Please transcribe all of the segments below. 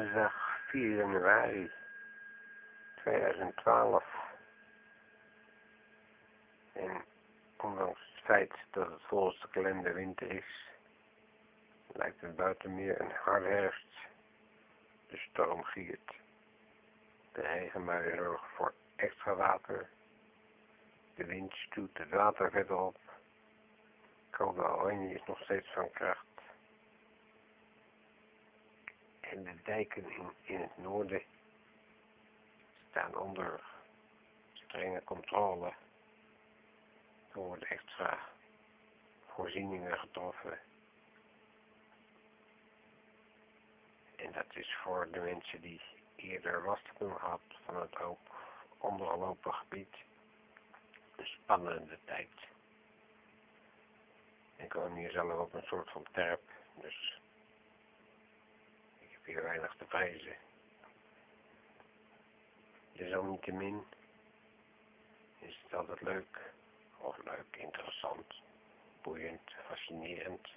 woensdag 4 januari 2012. En ondanks het feit dat het volgens de kalender winter is, lijkt het buiten meer een harde herfst. De storm giert. De regenbuien zorgen voor extra water. De wind stuwt het water verder op. Code oranje is nog steeds van kracht. En de dijken in, het noorden staan onder strenge controle. Er worden extra voorzieningen getroffen. En dat is voor de mensen die eerder last hebben gehad van het ook ondergelopen gebied een spannende tijd. Ik woon hier zelf op een soort van terp, dus hier weinig te vrezen. Desalniettemin is het altijd leuk, of leuk, interessant, boeiend, fascinerend,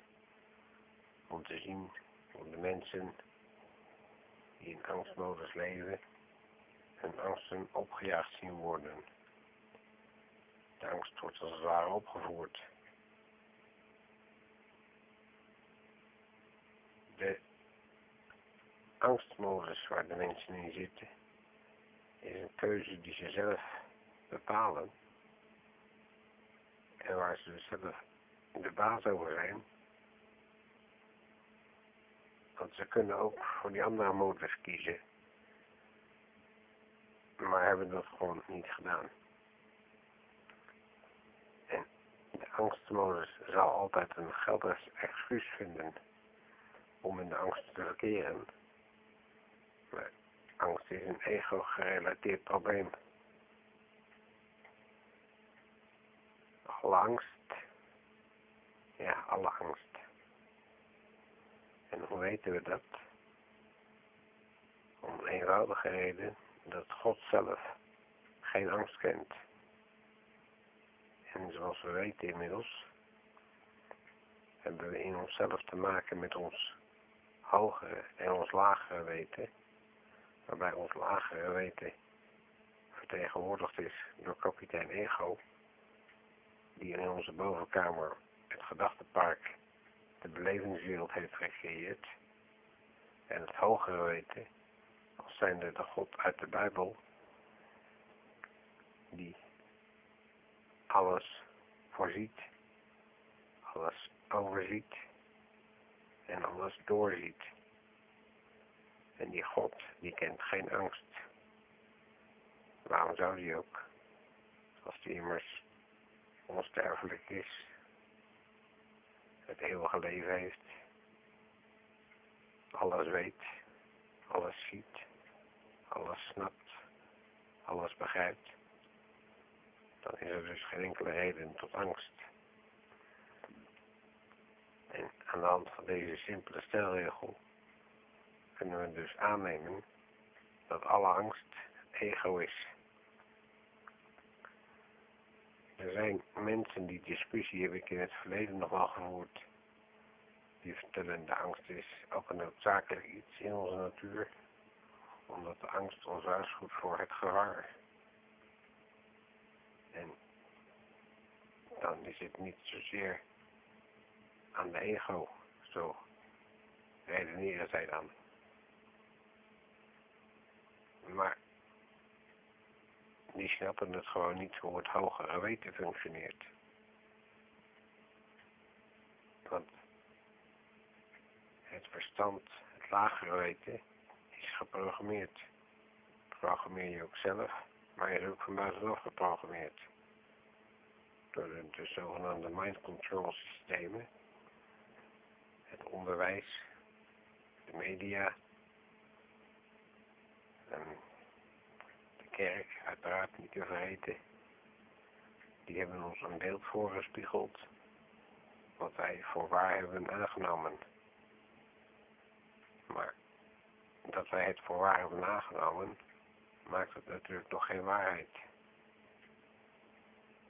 om te zien hoe de mensen die in angstmodus leven, hun angsten opgejaagd zien worden. De angst wordt als het ware opgevoerd. De angstmodus waar de mensen in zitten, is een keuze die ze zelf bepalen. En waar ze dus zelf de baas over zijn. Want ze kunnen ook voor die andere modus kiezen. Maar hebben dat gewoon niet gedaan. En de angstmodus zal altijd een geldig excuus vinden om in de angst te verkeren. Maar angst is een ego-gerelateerd probleem. Alle angst. Ja, alle angst. En hoe weten we dat? Om een eenvoudige reden dat God zelf geen angst kent. En zoals we weten inmiddels, hebben we in onszelf te maken met ons hogere en ons lagere weten, waarbij ons lagere weten vertegenwoordigd is door kapitein Ego, die in onze bovenkamer het gedachtepark de belevingswereld heeft gecreëerd, en het hogere weten, als zijnde de God uit de Bijbel, die alles voorziet, alles overziet en alles doorziet. En die God, die kent geen angst. Waarom zou die ook? Als die immers onsterfelijk is, het eeuwige leven heeft, alles weet, alles ziet, alles snapt, alles begrijpt, dan is er dus geen enkele reden tot angst. En aan de hand van deze simpele stelregel kunnen we dus aannemen dat alle angst ego is. Er zijn mensen die discussie heb ik in het verleden nog wel gevoerd. Die vertellen de angst is ook een noodzakelijk iets in onze natuur. Omdat de angst ons waarschuwt voor het gevaar. En dan is het niet zozeer aan de ego. Zo redeneren zij dan. Maar die snappen het gewoon niet hoe het hogere weten functioneert. Want het verstand, het lagere weten, is geprogrammeerd. Programmeer je ook zelf, maar je is ook van buitenaf geprogrammeerd. Door de, de zogenaamde mind control systemen, het onderwijs, de media, en de kerk, uiteraard niet te vergeten. Die hebben ons een beeld voorgespiegeld, wat wij voor waar hebben aangenomen. Maar dat wij het voor waar hebben aangenomen, maakt het natuurlijk nog geen waarheid.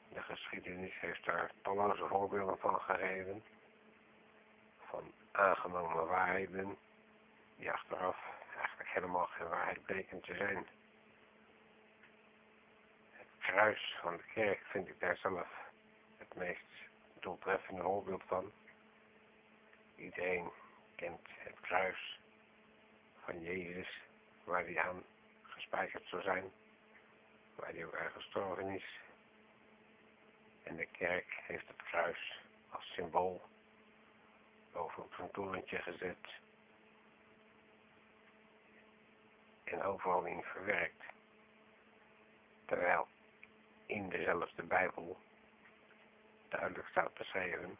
De geschiedenis heeft daar talloze voorbeelden van gegeven, van aangenomen waarheden, die achteraf eigenlijk helemaal geen waarheid bleken te zijn. Het kruis van de kerk vind ik daar zelf het meest doeltreffende voorbeeld van. Iedereen kent het kruis van Jezus, waar hij aan gespijkerd zou zijn, waar hij ook aan gestorven is. En de kerk heeft het kruis als symbool boven op zijn torentje gezet en overal in verwerkt. Terwijl in dezelfde Bijbel duidelijk staat beschreven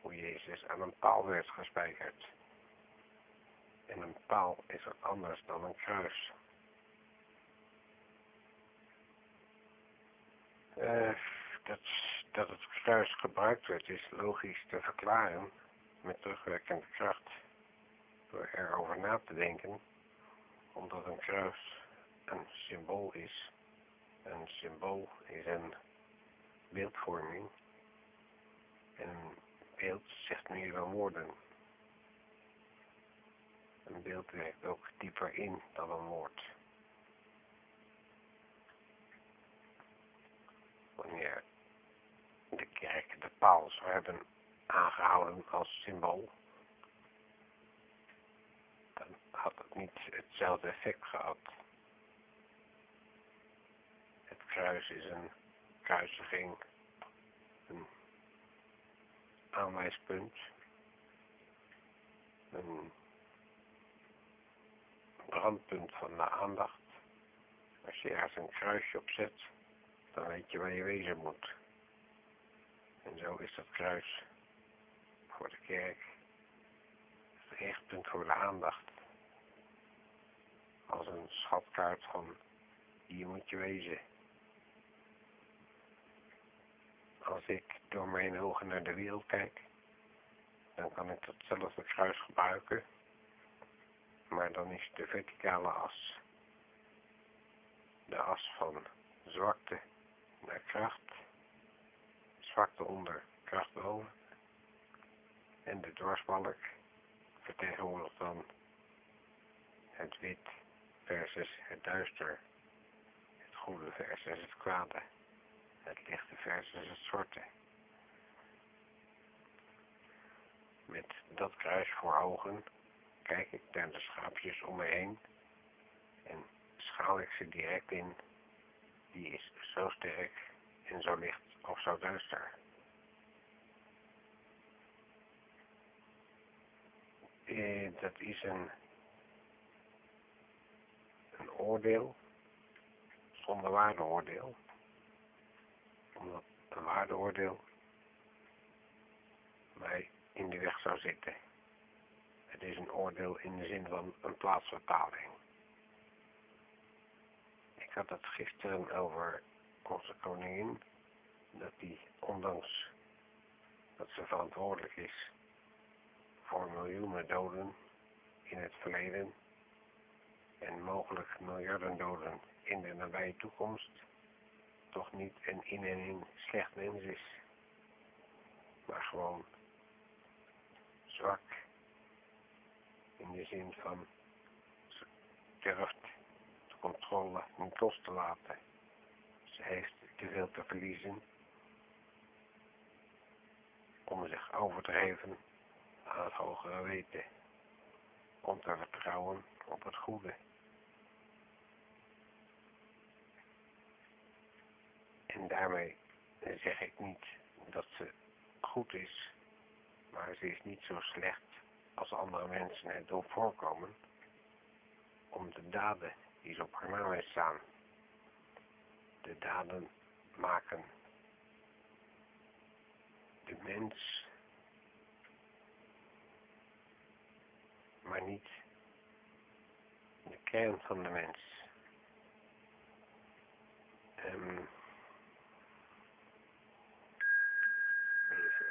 hoe Jezus aan een paal werd gespijkerd. En een paal is wat anders dan een kruis. Uh, dat, dat het kruis gebruikt werd is logisch te verklaren met terugwerkende kracht door erover na te denken, omdat een kruis een symbool is. Een symbool is een beeldvorming en een beeld zegt meer dan woorden. Een beeld werkt ook dieper in dan een woord. Wanneer de kerk de paal zou hebben aangehouden als symbool, dan had het niet hetzelfde effect gehad. Het kruis is een kruisiging, een aanwijspunt, een brandpunt van de aandacht. Als je ergens een kruisje op zet, dan weet je waar je wezen moet. En zo is dat kruis voor de kerk het richtpunt voor de aandacht. Als een schatkaart van hier moet je wezen. Als ik door mijn ogen naar de wereld kijk, dan kan ik datzelfde kruis gebruiken, maar dan is de verticale as de as van zwakte naar kracht, zwakte onder, kracht boven. En de dwarsbalk vertegenwoordigt dan het wit versus het duister, het goede versus het kwade, het lichte versus het zwarte. Met dat kruis voor ogen kijk ik naar de schaapjes om me heen en schaal ik ze direct in. Die is zo sterk en zo licht of zo duister. Eh, dat is een, een oordeel zonder waardeoordeel. Omdat een waardeoordeel mij in de weg zou zitten. Het is een oordeel in de zin van een plaatsvertaling. Ik had het gisteren over onze koningin, dat die ondanks dat ze verantwoordelijk is voor miljoenen doden in het verleden en mogelijk miljarden doden in de nabije toekomst, toch niet een in en in slecht mens is, maar gewoon zwak in de zin van ze durft de controle niet los te laten. Ze heeft te veel te verliezen om zich over te geven aan het hogere weten. Om te vertrouwen op het goede. En daarmee zeg ik niet dat ze goed is, maar ze is niet zo slecht als andere mensen het doen voorkomen, om de daden die ze op haar naam staan. De daden maken de mens, maar niet de kern van de mens. Um, even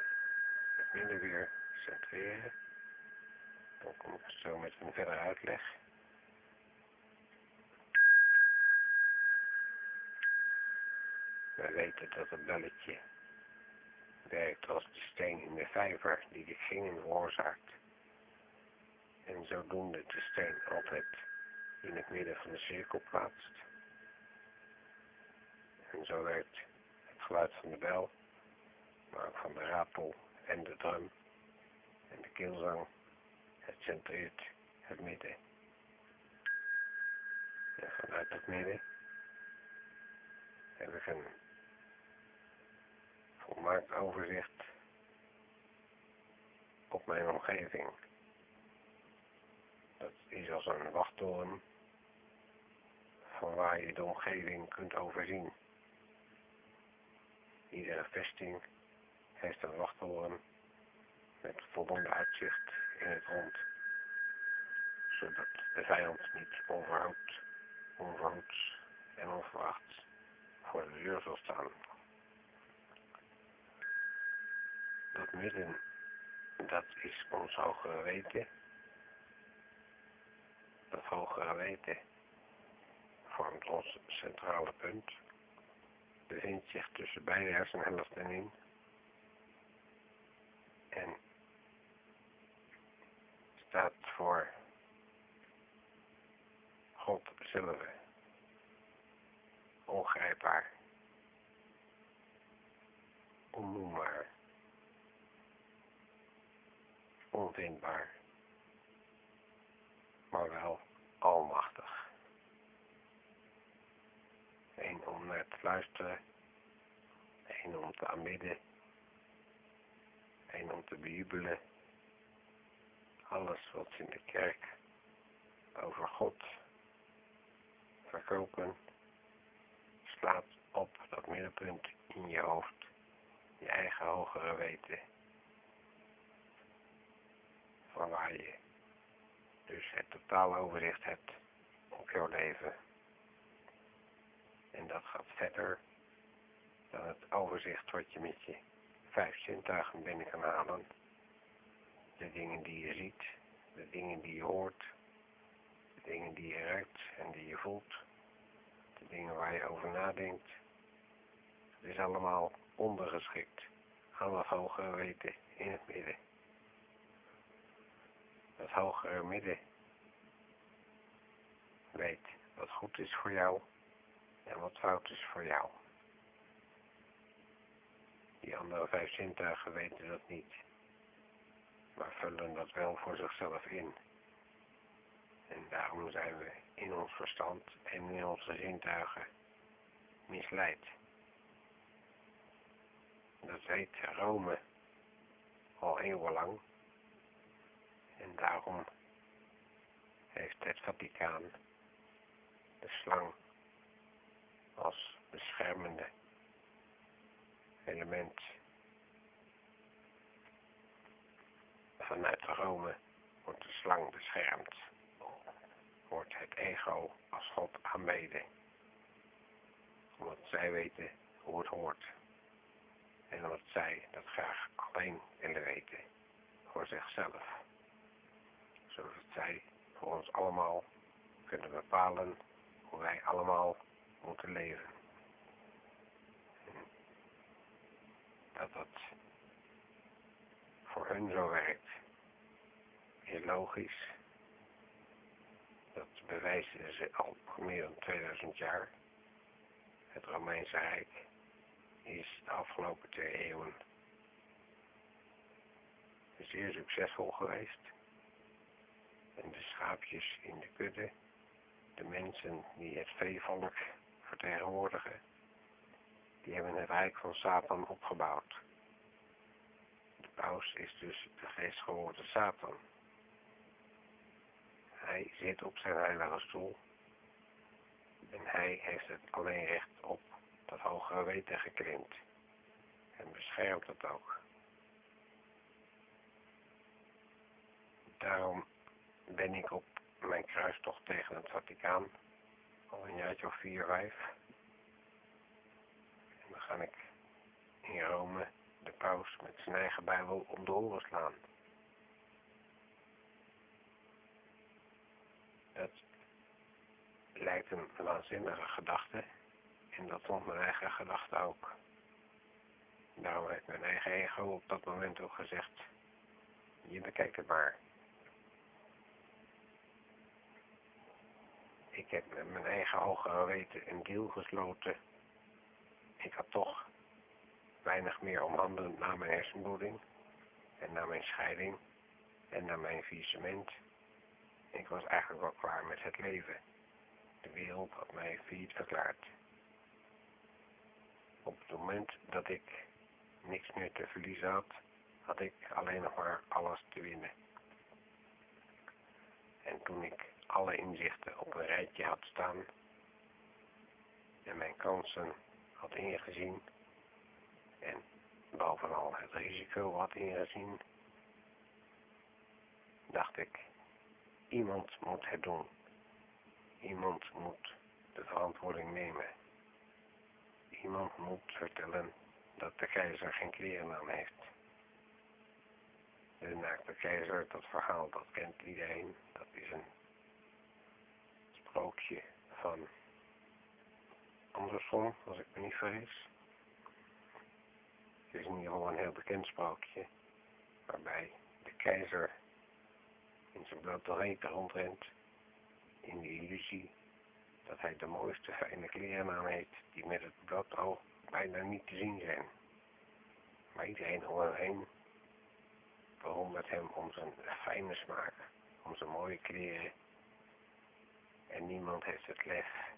het minder weer centreren. Dan kom ik zo met een verdere uitleg. We weten dat het belletje werkt als de steen in de vijver die de gingen veroorzaakt. En zodoende de steen altijd in het midden van de cirkel plaatst. En zo werkt het geluid van de bel, maar ook van de rapel en de drum en de keelzang. Het centreert het midden. En vanuit het midden heb ik een volmaakt overzicht op mijn omgeving. Dat is als een wachttoren van waar je de omgeving kunt overzien. Iedere vesting heeft een wachttoren met voldoende uitzicht in het rond, zodat de vijand niet onverhoopt, onverhoeds en onverwachts voor de deur zal staan. Dat midden, dat is ons hogere weten. Dat hogere weten vormt ons centrale punt, bevindt zich tussen beide hersenhelften in en staat voor God zelf, ongrijpbaar, onnoembaar, onvindbaar, maar wel almachtig. Eén om naar te luisteren, één om te aanbidden, één om te bejubelen. Alles wat in de kerk over God verkopen, slaat op dat middenpunt in je hoofd, je eigen hogere weten, van waar je dus het totale overzicht hebt op jouw leven. En dat gaat verder dan het overzicht wat je met je vijf zintuigen binnen kan halen. De dingen die je ziet, de dingen die je hoort, de dingen die je ruikt en die je voelt, de dingen waar je over nadenkt. Het is allemaal ondergeschikt aan dat hogere weten in het midden. Dat hogere midden weet wat goed is voor jou en wat fout is voor jou. Die andere vijf zintuigen weten dat niet, maar vullen dat wel voor zichzelf in. En daarom zijn we in ons verstand en in onze zintuigen misleid. Dat weet Rome al eeuwenlang. En daarom heeft het Vaticaan de slang als beschermende element vanuit Rome wordt de slang beschermd, wordt het ego als God aanbeden, omdat zij weten hoe het hoort. En omdat zij dat graag alleen willen weten voor zichzelf, zodat zij voor ons allemaal kunnen bepalen hoe wij allemaal moeten leven. dat dat hun zo werkt, is logisch. Dat bewijzen ze al voor meer dan 2000 jaar. Het Romeinse Rijk is de afgelopen twee eeuwen zeer succesvol geweest. En de schaapjes in de kudde, de mensen die het veevolk vertegenwoordigen, die hebben het rijk van Satan opgebouwd. Paus is dus de geestgeworden Satan. Hij zit op zijn heilige stoel en hij heeft het alleen recht op dat hogere weten geklimd en beschermt het ook. Daarom ben ik op mijn kruistocht tegen het Vaticaan al een jaartje of vier, vijf kan ik in Rome met zijn eigen bijbel om de oren slaan. Dat lijkt een waanzinnige gedachte en dat vond mijn eigen gedachte ook. Daarom heeft mijn eigen ego op dat moment ook gezegd, je bekijkt het maar. Ik heb met mijn eigen hogere weten een deal gesloten. Ik had toch weinig meer om handen na mijn hersenbloeding en na mijn scheiding en na mijn faillissement. Ik was eigenlijk wel klaar met het leven. De wereld had mij failliet verklaard. Op het moment dat ik niks meer te verliezen had, had ik alleen nog maar alles te winnen. En toen ik alle inzichten op een rijtje had staan en mijn kansen had ingezien en bovenal het risico had ingezien, dacht ik, iemand moet het doen. Iemand moet de verantwoording nemen. Iemand moet vertellen dat de keizer geen kleren aan heeft. De naakte keizer, dat verhaal, dat kent iedereen. Dat is een sprookje van Anderson, als ik me niet vergis. Het is in ieder geval een heel bekend sprookje, waarbij de keizer in zijn blote reet rondrent, in de illusie dat hij de mooiste fijne kleren aan heeft, die met het blote oog bijna niet te zien zijn. Maar iedereen om hem heen bewondert hem om zijn fijne smaak, om zijn mooie kleren. En niemand heeft het lef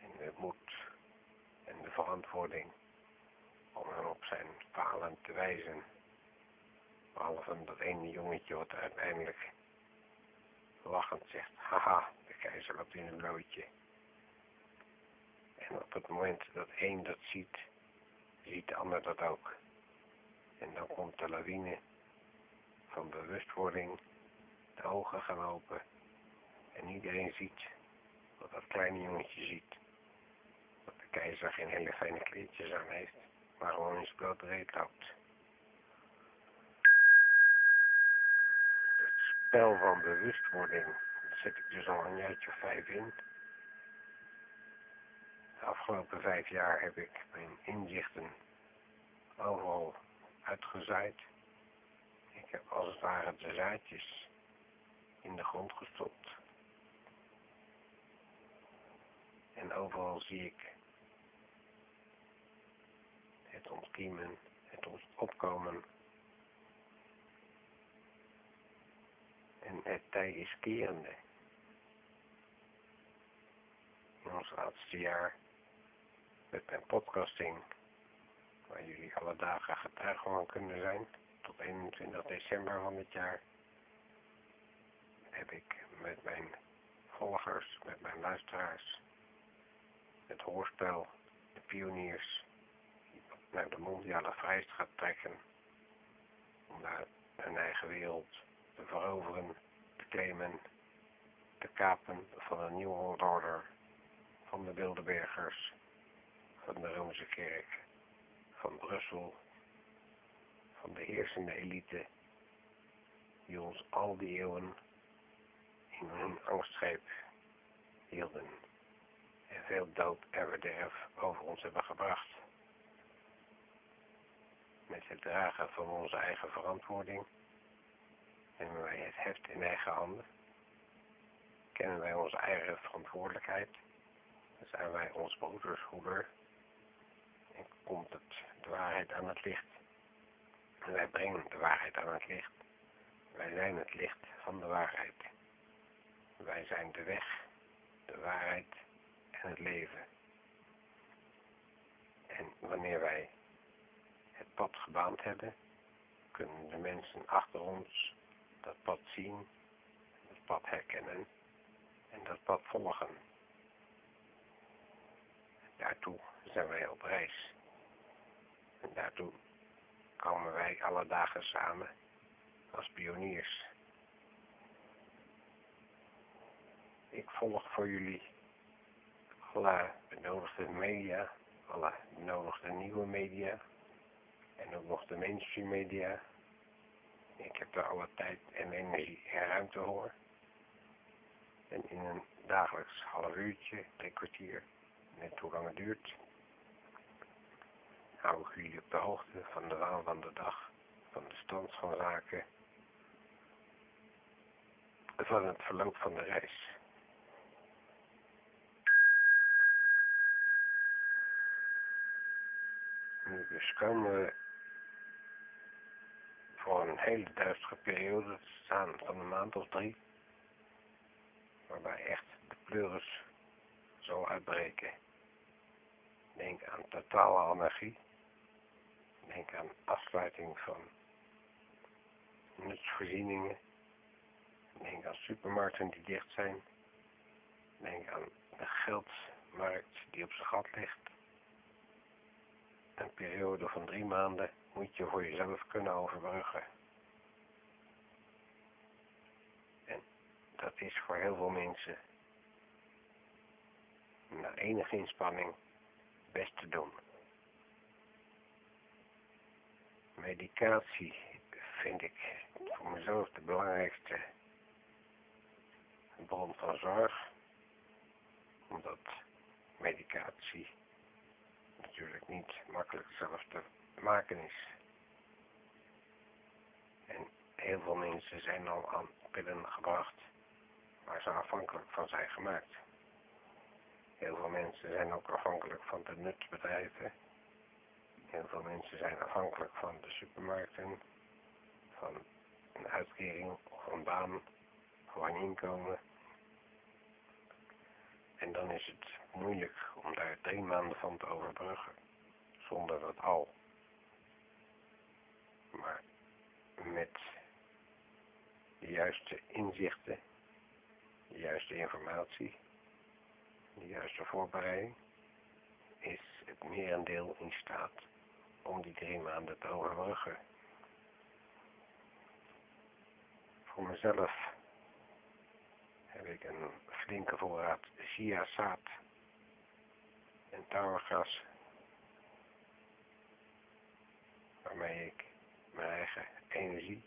en de moed en de verantwoording om hem op zijn falen te wijzen. Behalve dat ene jongetje wat uiteindelijk lachend zegt, haha, de keizer loopt in een blootje. En op het moment dat één dat ziet, ziet de ander dat ook. En dan komt de lawine van bewustwording, de ogen gaan open en iedereen ziet wat dat kleine jongetje ziet. Dat de keizer geen hele fijne kleedjes aan heeft, in zijn blote reet loopt. Het spel van bewustwording, dat zet ik dus al een jaartje vijf in. De afgelopen vijf jaar heb ik mijn inzichten overal uitgezaaid. Ik heb als het ware de zaadjes in de grond gestopt. En overal zie ik het ontkiemen, het opkomen. En het tij is kerende. In ons laatste jaar met mijn podcasting waar jullie alle dagen getuigen van kunnen zijn, tot 21 december van dit jaar, heb ik met mijn volgers, met mijn luisteraars, het hoorspel, de pioniers, naar de mondiale vrijheid gaat trekken, om daar hun eigen wereld te veroveren, te claimen, te kapen van een nieuwe wereldorde, van de Bilderbergers, van de Romeinse Kerk van Brussel, van de heersende elite, die ons al die eeuwen in hun angstgreep hielden en veel dood en verderf over ons hebben gebracht. Met het dragen van onze eigen verantwoording nemen wij het heft in eigen handen. Kennen wij onze eigen verantwoordelijkheid, dan zijn wij ons broeders hoeder en komt het de waarheid aan het licht. En wij brengen de waarheid aan het licht. Wij zijn het licht van de waarheid. Wij zijn de weg, de waarheid en het leven. En wanneer wij pad gebaand hebben, kunnen de mensen achter ons dat pad zien, het pad herkennen en dat pad volgen. Daartoe zijn wij op reis. En daartoe komen wij alle dagen samen als pioniers. Ik volg voor jullie alle benodigde media, alle benodigde nieuwe media en ook nog de mainstream media. Ik heb daar alle tijd en energie en ruimte voor. En in een dagelijks half uurtje, drie kwartier, net hoe lang het duurt, hou ik jullie op de hoogte van de waan van de dag, van de stand van zaken, van het verloop van de reis. Dus komen voor een hele duistere periode staan van een maand of drie. Waarbij echt de pleuris zal uitbreken. Denk aan totale anarchie. Denk aan afsluiting van nutsvoorzieningen. Denk aan supermarkten die dicht zijn. Denk aan de geldmarkt die op zijn gat ligt. Een periode van drie maanden moet je voor jezelf kunnen overbruggen. En dat is voor heel veel mensen na enige inspanning best te doen. Medicatie vind ik voor mezelf de belangrijkste bron van zorg. Omdat medicatie natuurlijk niet makkelijk zelf te maken is. En heel veel mensen zijn al aan pillen gebracht waar ze afhankelijk van zijn gemaakt. Heel veel mensen zijn ook afhankelijk van de nutsbedrijven. Heel veel mensen zijn afhankelijk van de supermarkten, van een uitkering of een baan een inkomen. En dan is het moeilijk om daar drie maanden van te overbruggen, zonder dat al. Maar met de juiste inzichten, de juiste informatie, de juiste voorbereiding, is het merendeel in staat om die drie maanden te overbruggen. Voor mezelf heb ik een flinke voorraad chiazaad en touwgras waarmee ik mijn eigen energie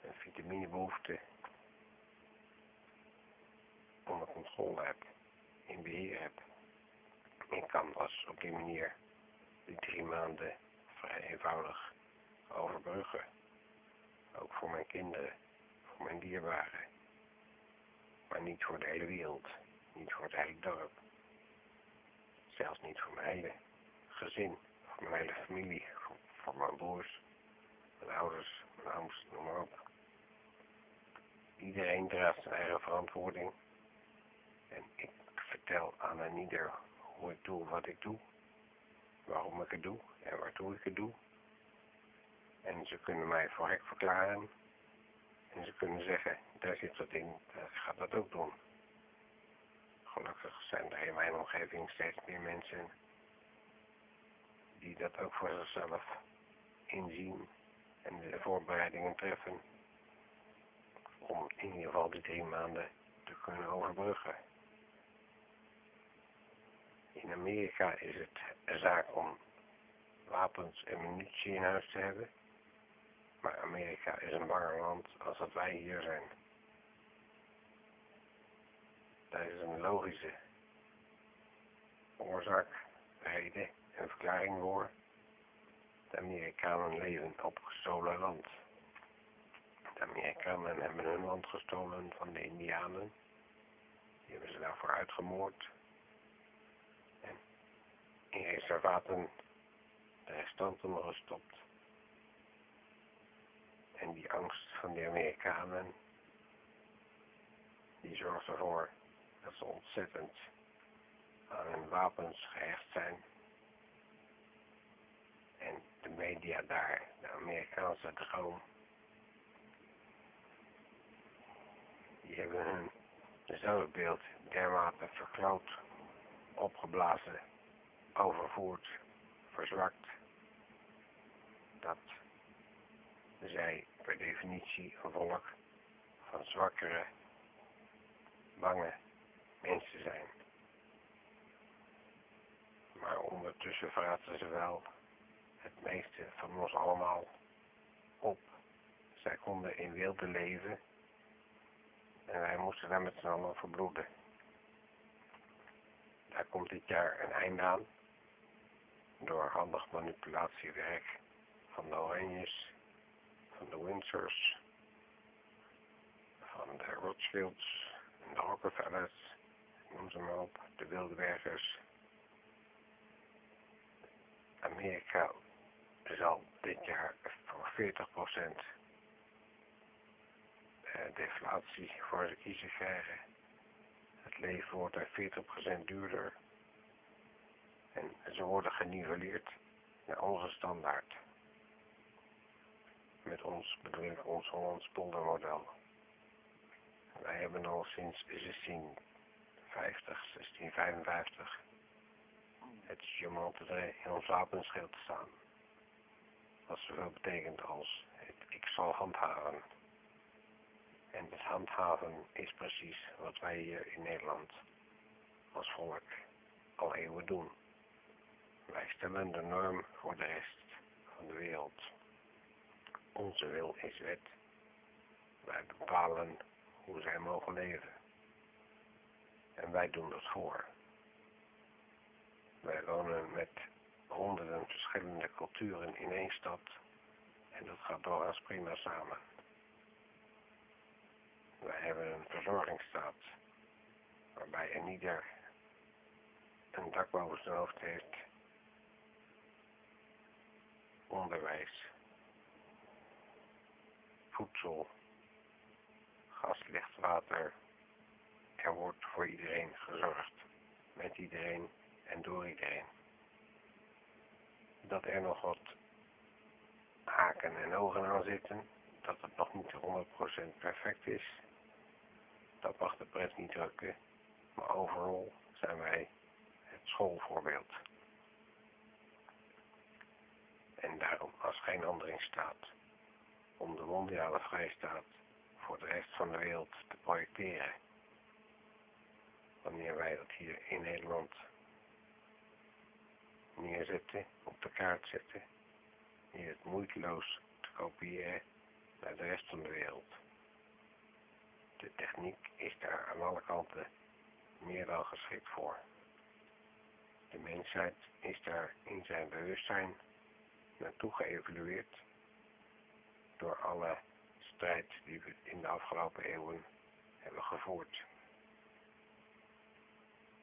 en vitaminebehoeften onder controle heb, in beheer heb. Ik kan pas op die manier die drie maanden vrij eenvoudig overbruggen. Ook voor mijn kinderen, voor mijn dierbaren. Maar niet voor de hele wereld, niet voor het hele dorp. Zelfs niet voor mijn hele gezin, voor mijn hele familie, voor, mijn broers, mijn ouders, mijn ooms, noem maar op. Iedereen draagt zijn eigen verantwoording. En ik vertel aan een ieder hoe ik doe wat ik doe. Waarom ik het doe en waartoe ik het doe. En ze kunnen mij voor gek verklaren. En ze kunnen zeggen, daar zit wat in, ik ga dat ook doen. Gelukkig zijn er in mijn omgeving steeds meer mensen die dat ook voor zichzelf inzien en de voorbereidingen treffen om in ieder geval die drie maanden te kunnen overbruggen. In Amerika is het een zaak om wapens en munitie in huis te hebben. Maar Amerika is een banger land als dat wij hier zijn. Is een logische oorzaak, reden en verklaring voor. De Amerikanen leven op gestolen land. De Amerikanen hebben hun land gestolen van de Indianen. Die hebben ze daarvoor uitgemoord. En in reservaten de restanten gestopt. En die angst van de Amerikanen, die zorgt ervoor dat ze ontzettend aan hun wapens gehecht zijn. En de media daar, de Amerikaanse droom, die hebben hun zelfbeeld dermate vergroot, opgeblazen, overvoerd, verzwakt, dat zij per definitie een volk van zwakkere, bange mensen zijn. Maar ondertussen vraten ze wel het meeste van ons allemaal op. Zij konden in wilde leven en wij moesten daar met z'n allen verbloeden. Daar komt dit jaar een einde aan door handig manipulatiewerk van de Oranjes, van de Windsors, van de Rothschilds en de Rockefellers, noem ze maar op, de Wildebergers, Amerika zal dit jaar voor 40% eh, deflatie voor de kiezer krijgen. Het leven wordt er 40% duurder. En ze worden geniveleerd naar onze standaard. Met ons bedoel ik ons Hollands poldermodel. Wij hebben al sinds 1650, 1655 het Gemaltedre in ons wapenschild staan. Wat zoveel betekent als het ik zal handhaven. En het handhaven is precies wat wij hier in Nederland als volk al eeuwen doen. Wij stellen de norm voor de rest van de wereld. Onze wil is wet. Wij bepalen hoe zij mogen leven. En wij doen dat voor. Wij wonen met honderden verschillende culturen in één stad. En dat gaat doorgaans prima samen. Wij hebben een verzorgingsstaat waarbij een ieder een dak boven zijn hoofd heeft, onderwijs, voedsel, gas, licht, water. Er wordt voor iedereen gezorgd, met iedereen en door iedereen. Dat er nog wat haken en ogen aan zitten, dat het nog niet 100% perfect is, dat mag de pret niet drukken, maar overal zijn wij het schoolvoorbeeld. En daarom als geen ander in staat om de mondiale vrijstaat voor de rest van de wereld te projecteren. Wanneer wij dat hier in Nederland neerzetten, op de kaart zetten, hier het moeiteloos te kopiëren naar de rest van de wereld. De techniek is daar aan alle kanten meer dan geschikt voor. De mensheid is daar in zijn bewustzijn naartoe geëvalueerd door alle strijd die we in de afgelopen eeuwen hebben gevoerd.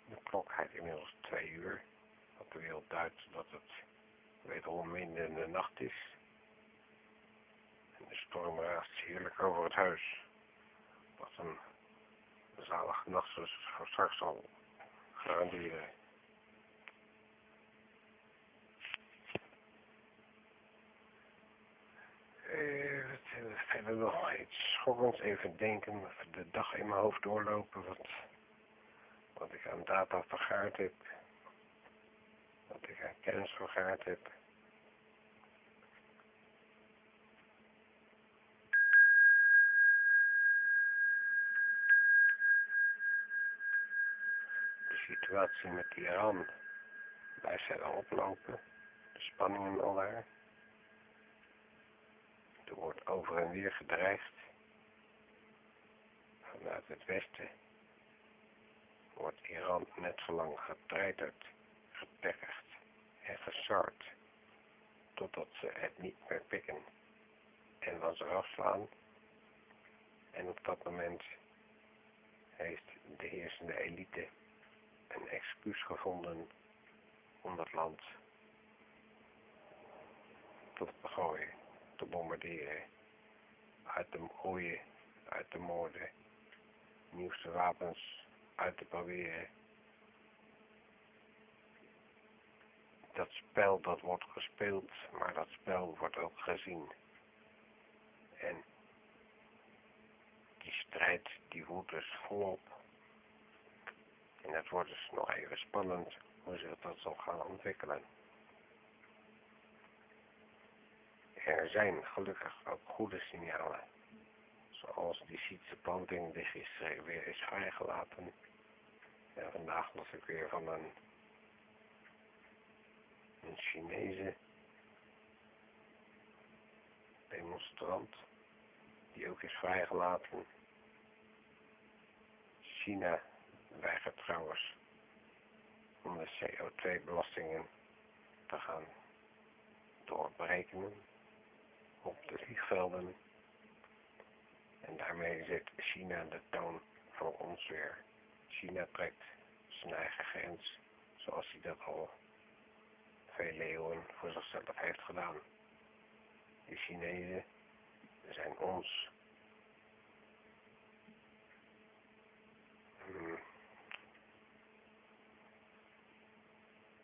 De klok heeft inmiddels twee uur, wat de wereld duidt dat het wederom midden in de nacht is. En de storm raast heerlijk over het huis, wat een zalige nachtrust voor straks zal garanderen. Verder nog iets schokkends even denken, de dag in mijn hoofd doorlopen, wat, wat ik aan data vergaard heb, wat ik aan kennis vergaard heb. De situatie met Iran blijft verder oplopen, de spanningen al daar. Er wordt over en weer gedreigd. Vanuit het westen wordt Iran net zo lang getreiterd, getergd en gesart, totdat ze het niet meer pikken en van zich afslaan. En op dat moment heeft de heersende elite een excuus gevonden om dat land tot te gooien te bombarderen, uit te gooien, uit te moorden, nieuwste wapens uit te proberen. Dat spel dat wordt gespeeld, maar dat spel wordt ook gezien. En die strijd die woedt dus volop. En het wordt dus nog even spannend hoe zich dat zal gaan ontwikkelen. Er zijn gelukkig ook goede signalen, zoals die Sietse planting die gisteren weer is vrijgelaten. En vandaag las ik weer van een, Chinese demonstrant die ook is vrijgelaten. China weigert trouwens om de CO2-belastingen te gaan doorberekenen op de vliegvelden. En daarmee zet China de toon voor ons weer. China trekt zijn eigen grens, zoals hij dat al vele eeuwen voor zichzelf heeft gedaan. De Chinezen zijn ons hmm,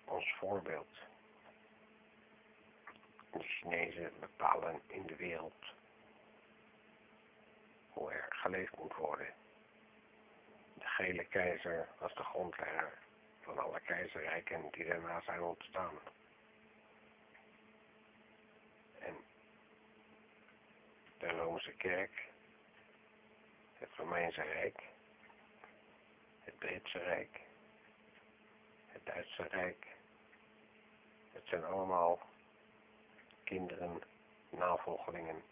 ons voorbeeld. De Chinezen bepalen in de wereld hoe er geleefd moet worden. De gele keizer was de grondlegger van alle keizerrijken die daarna zijn ontstaan. En de Romeinse kerk, het Romeinse Rijk, het Britse Rijk, het Duitse Rijk, het zijn allemaal kinderen, navolgelingen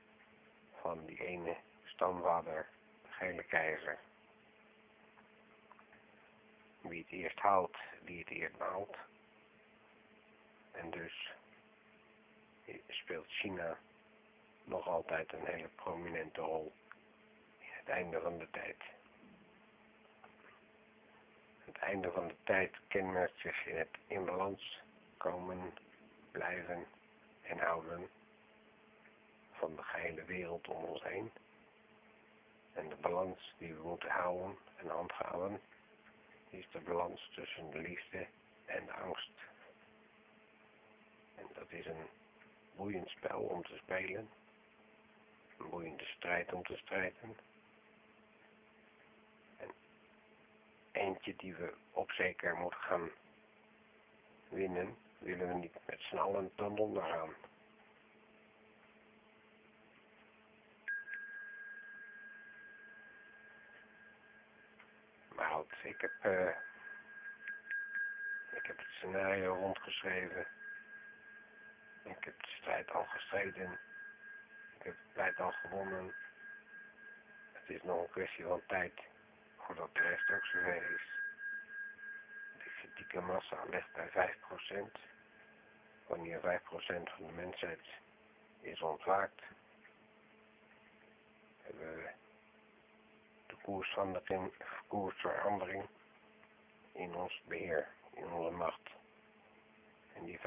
van die ene stamvader, de gele keizer. Wie het eerst houdt, die het eerst maalt. En dus speelt China nog altijd een hele prominente rol in het einde van de tijd. Het einde van de tijd kenmerkt zich in het in balans komen, blijven en houden van de gehele wereld om ons heen. En de balans die we moeten houden en handhaven, is de balans tussen de liefde en de angst. En dat is een boeiend spel om te spelen. Een boeiende strijd om te strijden. En eentje die we op zeker moeten gaan winnen, willen we niet met z'n allen ten onder gaan. Ik heb, uh, ik heb het scenario rondgeschreven. Ik heb de strijd al gestreden. Ik heb de strijd al gewonnen. Het is nog een kwestie van tijd voordat de rest ook zover is. De kritieke massa ligt bij 5%. Wanneer 5% van de mensheid is ontwaakt, hebben we de koersverandering, koersverandering in ons beheer, in onze macht. En die 5%,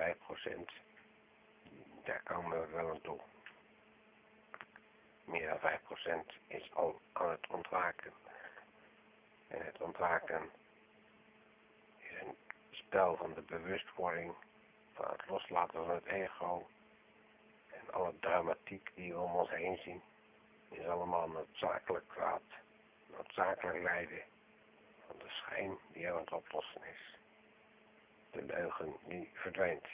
daar komen we wel aan toe. Meer dan 5% is al aan het ontwaken. En het ontwaken is een spel van de bewustwording, van het loslaten van het ego en alle dramatiek die we om ons heen zien, is allemaal noodzakelijk kwaad, noodzakelijk lijden van de schijn die aan het oplossen is. De leugen die verdwijnt,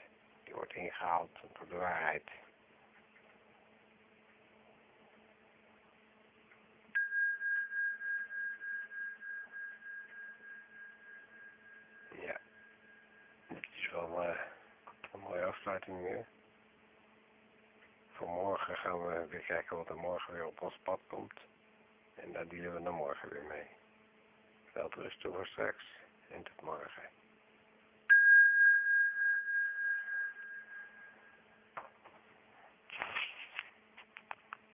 die wordt ingehaald door de waarheid. Ja, dit is wel uh, een mooie afsluiting weer. Vanmorgen gaan we weer kijken wat er morgen weer op ons pad komt. En daar dealen we dan morgen weer mee. Wel rusten voor straks en tot morgen.